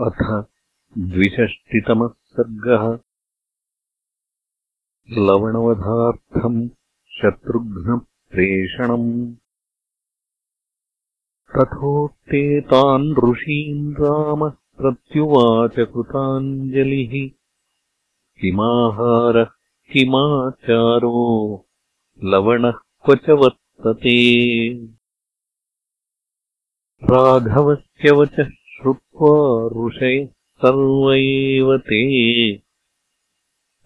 अथ द्विषष्टितमः सर्गः। लवणवधार्थम् शत्रुघ्नप्रेषणम्। तथोक्ते तान् ऋषीन् रामः प्रत्युवाच कृताञ्जलिः। किमाहारः किमाचारो लवणः क्व च वर्तते। राघवस्य वचः श्रुत्वा ऋषयः सर्व एव ते।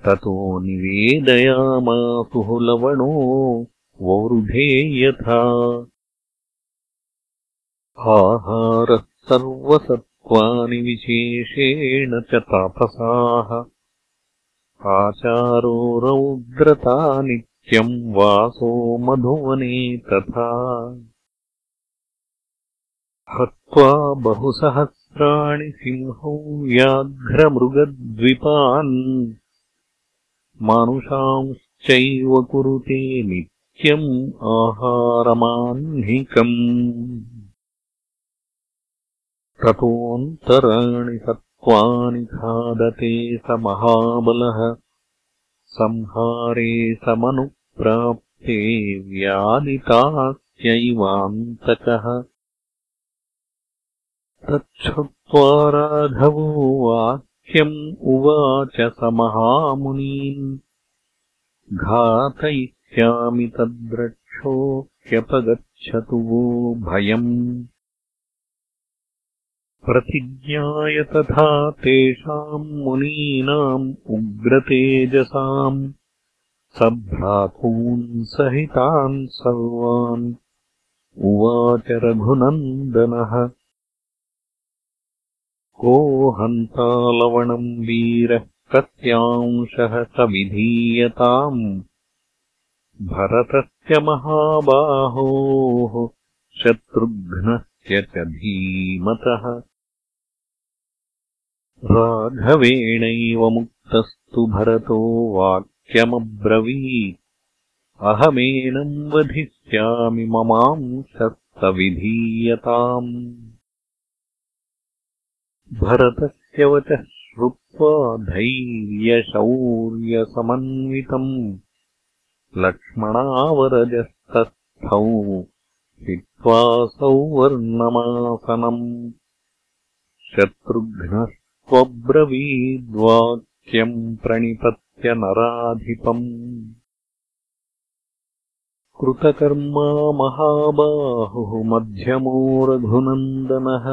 ततो निवेदयामासुः लवणो वोरुधे यथा। आहारः सर्वसत्त्वानि विशेषेण च तापसाः। आचारो रौद्रता नित्यम् वासो मधुवने तथा हत्वा बहुसहस्राणि सिंहौ व्याघ्रमृगद्विपान् मानुषांश्चैव कुरुते नित्यम् आहारमाह्निकम्। ततोऽन्तराणि सत्त्वानि खादते स महाबलः संहारे समनुप्राप्ते व्यादितास्यैवान्तकः तच्छ्रुत्वा राघवो वाक्यम् उवाच स महामुनीन् घातयिष्यामि तद्रक्षो ह्यपगच्छतु वो भयम्। प्रतिज्ञाय तथा तेषाम् मुनीनाम् उग्रतेजसाम्। स सहितान् सर्वान्। उवाच रघुनन्दनः को हन्तालवणम् वीरः कस्यांशः स विधीयताम् भरतस्य महाबाहोः शत्रुघ्नस्य च धीमतः। राघवेणैव मुक्तस्तु भरतो वाक्यमब्रवीत्। अहमेनम् वधिष्यामि ममांशस्तविधीयताम् भरतस्य वचः श्रुत्वा धैर्यशौर्यसमन्वितम् लक्ष्मणावरजस्तस्थौ हित्वा सौवर्णमासनम् शत्रुघ्नस्त्वब्रवीद्वाक्यम् प्रणिपत्य नराधिपम् कृतकर्मा महाबाहुः मध्यमो रघुनन्दनः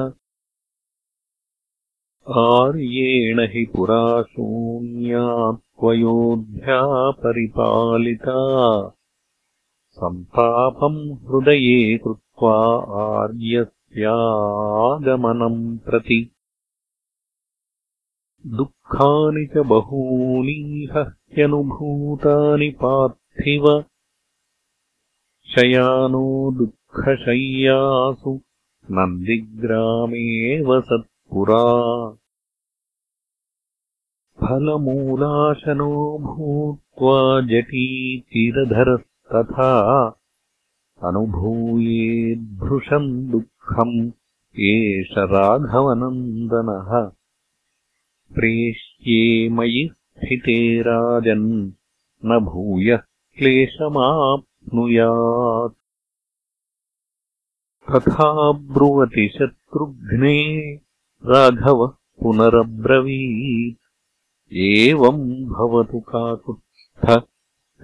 आर्येण हि पुरा शून्या त्वयोध्या परिपालिता। सन्तापम् हृदये कृत्वा आर्यस्यागमनम् प्रति। दुःखानि च बहूनीह ह्यनुभूतानि पार्थिव। शयानो दुःखशय्यासु नन्दिग्रामे वसत् पुरा फलमूलाशनो भूत्वा जटीचिरधरस्तथा अनुभूयेद्भृशम् दुःखम् एष राघवनन्दनः। प्रेष्ये मयि स्थिते राजन् न भूयः क्लेशमाप्नुयात्। तथा ब्रुवति शत्रुघ्ने राघवः पुनरब्रवीत्। एवम् भवतु काकुत्स्थ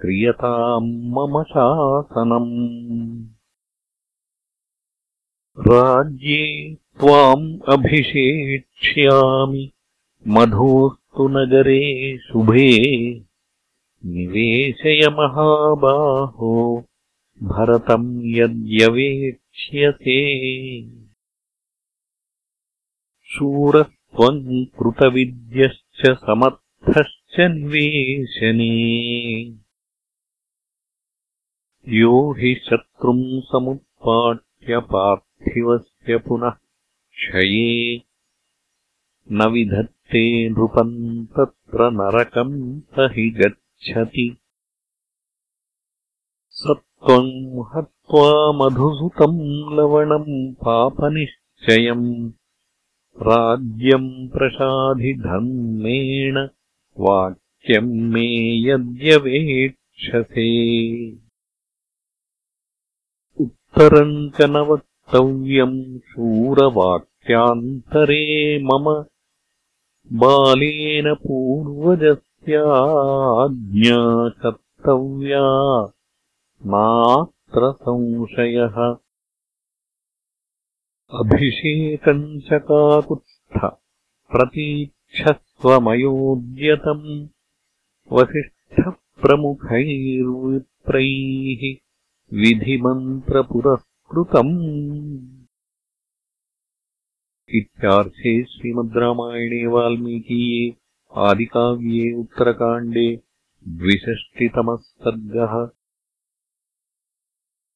क्रियताम् मम शासनम्। राज्ये त्वाम् अभिषेक्ष्यामि। मधोस्तु नगरे शुभे। निवेशय महाबाहो। भरतम् शूरत्वम् कृतविद्यश्च समर्थश्च निवेशने। यो हि शत्रुम् समुत्पाट्य पार्थिवस्य पुनः क्षये। न विधत्ते नृपम् तत्र नरकम् स हि गच्छति। स त्वम् हत्वा मधुसुतम् लवणम् पापनिश्चयम् राज्यम् प्रसाधिधर्मेण वाक्यम् मे यद्यवेक्षसे। उत्तरम् च न वक्तव्यम् शूरवाक्यान्तरे मम बालेन पूर्वजस्याज्ञा कर्तव्या नात्र संशयः अभिषेकम् च काकुत्स्थ। प्रतीक्षस्वमयोद्यतम् वसिष्ठप्रमुखैर्विप्रैः विधिमन्त्रपुरस्कृतम्। इत्यार्थे श्रीमद्रामायणे वाल्मीकीये आदिकाव्ये उत्तरकाण्डे द्विषष्टितमः सर्गः